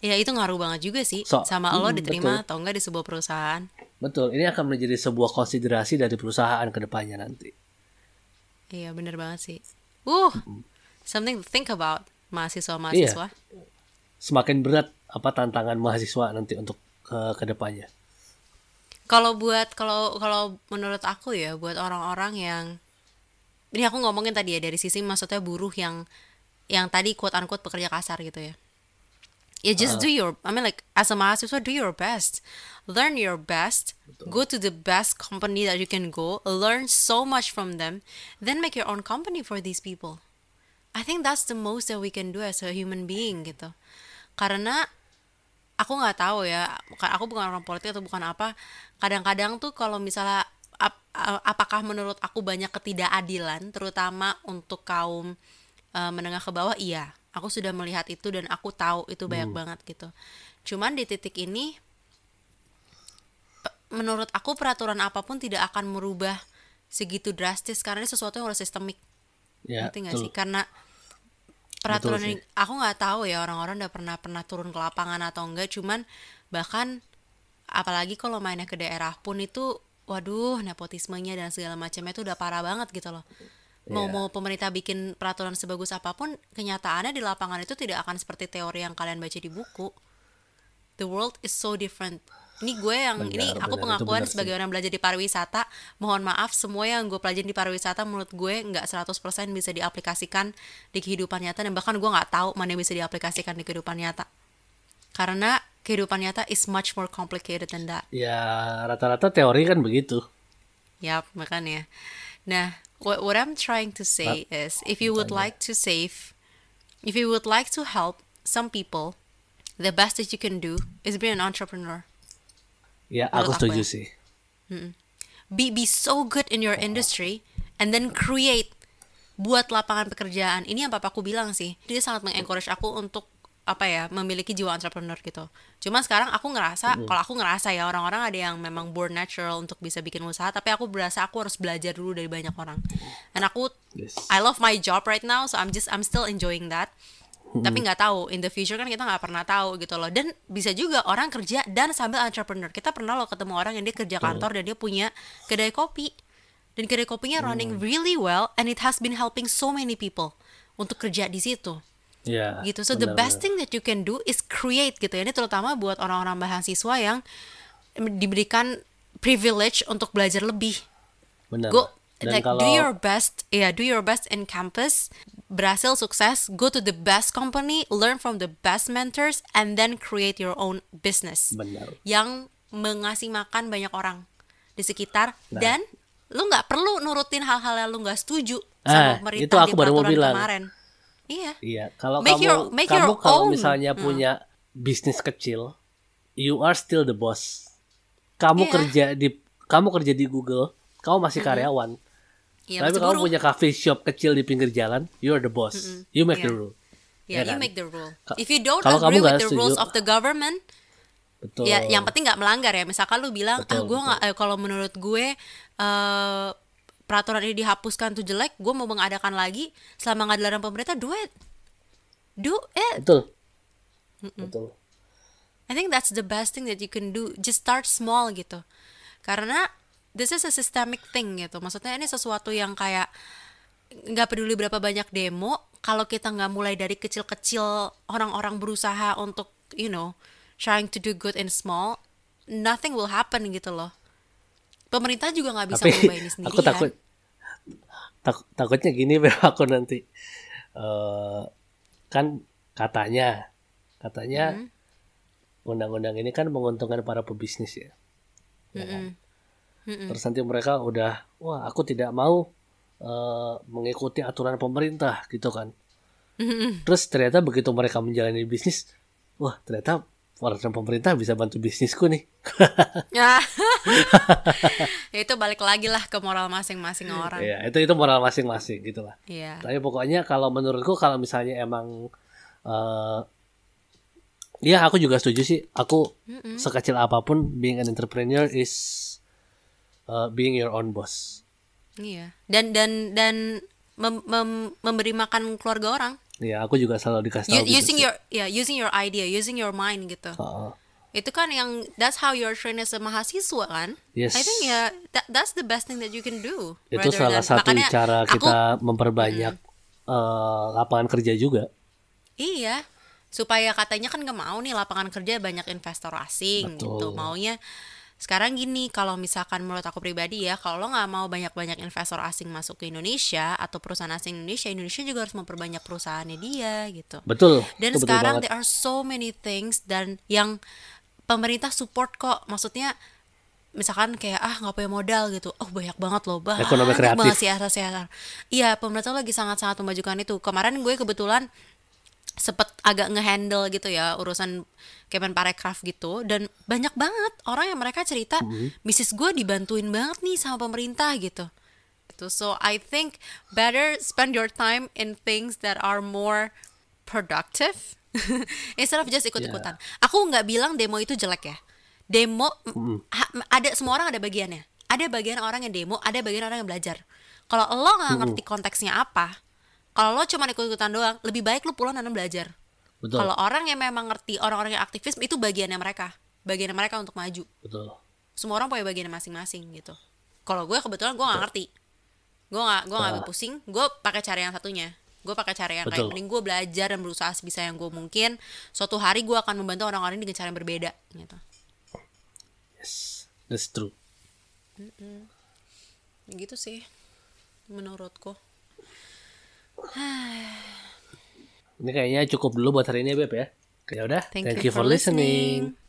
ya itu ngaruh banget juga sih So- sama lo Mm, diterima betul. atau enggak di sebuah perusahaan Betul, ini akan menjadi sebuah konsiderasi dari perusahaan ke depannya nanti. iya bener banget sih uh something to think about mahasiswa mahasiswa Semakin berat apa tantangan mahasiswa nanti untuk ke ke depannya. Kalau buat kalau kalau menurut aku ya buat orang-orang yang ini aku ngomongin tadi ya dari sisi maksudnya buruh yang yang tadi quote unquote pekerja kasar gitu ya. Ya just do your I mean like as a mahasiswa do your best. Learn your best. Go to the best company that you can go. Learn so much from them. Then make your own company for these people. I think that's the most that we can do as a human being gitu. Karena aku nggak tahu ya aku bukan orang politik atau bukan apa kadang-kadang tuh kalau misalnya ap- apakah menurut aku banyak ketidakadilan terutama untuk kaum uh, menengah ke bawah iya. Aku sudah melihat itu dan aku tahu itu banyak banget gitu. Cuman di titik ini menurut aku peraturan apa pun tidak akan merubah segitu drastis karena ini sesuatu yang udah sistemik. Ya ngerti nggak sih? Karena peraturan Betul ini aku nggak tahu ya orang-orang udah pernah pernah turun ke lapangan atau enggak cuman bahkan apalagi kalau mainnya ke daerah pun itu waduh nepotismenya dan segala macamnya itu udah parah banget gitu loh mau Iya. mau pemerintah bikin peraturan sebagus apa pun kenyataannya di lapangan itu tidak akan seperti teori yang kalian baca di buku. The world is so different. Ini gue yang Benar, ini aku benar, pengakuan sih. sebagai orang belajar di pariwisata. Mohon maaf semua yang gue pelajari di pariwisata menurut gue nggak 100% bisa diaplikasikan di kehidupan nyata dan bahkan gue nggak tahu mana yang bisa diaplikasikan di kehidupan nyata. Karena kehidupan nyata is much more complicated than that. Ya rata-rata teori kan begitu. Yap, makanya. Nah, what, what I'm trying to say is, if you would like to save, if you would like to help some people, the best that you can do is be an entrepreneur. ya Menurut aku aku setuju ya. sih Be be so good in your industry and then create buat lapangan pekerjaan. Ini yang papaku bilang sih. Dia sangat mengencourage aku untuk apa ya memiliki jiwa entrepreneur gitu. Cuma sekarang aku ngerasa kalau aku ngerasa ya orang-orang ada yang memang born natural untuk bisa bikin usaha, tapi aku berasa aku harus belajar dulu dari banyak orang. Dan aku Yes. I love my job right now, so I'm just I'm still enjoying that. Tapi nggak tahu in the future kan kita nggak pernah tahu gitu loh. Dan bisa juga orang kerja dan sambil entrepreneur. Kita pernah loh ketemu orang yang dia kerja kantor dan dia punya kedai kopi. Dan kedai kopinya running really well and it has been helping so many people untuk kerja di situ ya gitu. So the benar, best thing that you can do is create gitu ya. Ini terutama buat orang-orang mahasiswa yang diberikan privilege untuk belajar lebih. benar Go dan like kalau do your best, ya do your best in campus, berhasil sukses, go to the best company, learn from the best mentors, and then create your own business benar yang mengasih makan banyak orang di sekitar Nah. dan lu nggak perlu nurutin hal-hal yang lu nggak setuju Ah, sama itu pemerintah aku di baru mau bilang. kemarin. Iya. Iya, kalau Make kamu your- make kamu your kalau own. misalnya Hmm. punya bisnis kecil, you are still the boss. Kamu Iya. kerja di kamu kerja di Google, kamu masih karyawan. Iya, Tapi kamu buruh. punya coffee shop kecil di pinggir jalan, you are the boss. You make the Iya. rule. Yeah, ya you kan? make the rule. If you don't kalau kamu agree with the rules setuju- of the government, Betul. ya yang penting nggak melanggar ya. Misalkan lu bilang, ah Betul, gue nggak, eh, kalau menurut gue eh, peraturan ini dihapuskan tuh jelek, gue mau mengadakan lagi selama nggak dilarang pemerintah, do it, do it. Betul. Betul. I think that's the best thing that you can do. Just start small gitu. Karena this is a systemic thing gitu. Maksudnya ini sesuatu yang kayak nggak peduli berapa banyak demo, kalau kita nggak mulai dari kecil-kecil orang-orang berusaha untuk you know trying to do good in small, nothing will happen gitu loh. Pemerintah juga nggak bisa Tapi mengubah ini sendirian. aku takut tak- takutnya gini Bel, aku nanti eh kan katanya katanya Hmm. undang-undang ini kan menguntungkan para pebisnis ya. Ya kan? Terus nanti mereka udah wah aku tidak mau eh, mengikuti aturan pemerintah gitu kan. Terus ternyata begitu mereka menjalani bisnis, wah ternyata peraturan pemerintah bisa bantu bisnisku nih. Ya. ya itu balik lagi lah ke moral masing-masing orang. ya itu itu moral masing-masing gitu lah. Iya. Tapi pokoknya kalau menurutku kalau misalnya emang eh ya aku juga setuju sih. Aku sekecil apa pun being an entrepreneur is uh, being your own boss. Iya. Dan dan dan mem- mem- memberi makan keluarga orang. Ya, aku juga selalu dikasih tahu gitu using sih. your ya using your idea, using your mind gitu. Heeh. Itu kan yang that's how you're trained as a mahasiswa kan? Yes. I think ya that, that's the best thing that you can do. itu salah than- satu cara aku- kita memperbanyak eh, lapangan kerja juga. Iya. Supaya katanya kan nggak mau nih lapangan kerja banyak investor asing Betul. gitu. Maunya sekarang gini kalau misalkan menurut aku pribadi ya kalau lo nggak mau banyak-banyak investor asing masuk ke Indonesia atau perusahaan asing Indonesia Indonesia juga harus memperbanyak perusahaannya dia gitu Betul. dan betul sekarang banget. there are so many things dan yang pemerintah support kok maksudnya misalkan kayak ah nggak punya modal gitu oh banyak banget loh banyak Ekonomi kreatif. banget CSR CSR iya pemerintah lagi sangat sangat memajukan itu kemarin gue kebetulan sempet agak ngehandle gitu ya urusan Kemenparekraf gitu. Dan banyak banget orang yang mereka cerita bisnis gue dibantuin banget nih sama pemerintah gitu. Gitu. So I think better spend your time in things that are more productive instead of just ikut-ikutan. Aku nggak bilang demo itu jelek ya. Demo ha- ada semua orang ada bagiannya. Ada bagian orang yang demo ada bagian orang yang belajar. Kalau lo nggak ngerti konteksnya apa kalau lo cuma ikut-ikutan doang lebih baik lo pulang dan belajar. Kalau orang yang memang ngerti orang-orang yang aktivis itu bagiannya mereka. Bagiannya mereka untuk maju. Betul. semua orang punya bagiannya masing-masing gitu. Kalau gue kebetulan gue nggak ngerti. Gue nggak gue nggak pusing. Gue pakai cara yang satunya. Gue pakai cara yang kayak mending gue belajar dan berusaha sebisa yang gue mungkin. Suatu hari gue akan membantu orang-orang dengan cara yang berbeda gitu. Yes. That's true. gitu sih menurutku Ini kayaknya cukup dulu buat hari ini ya Beb ya. Ya udah, Thank thank, you you for for listening. listening.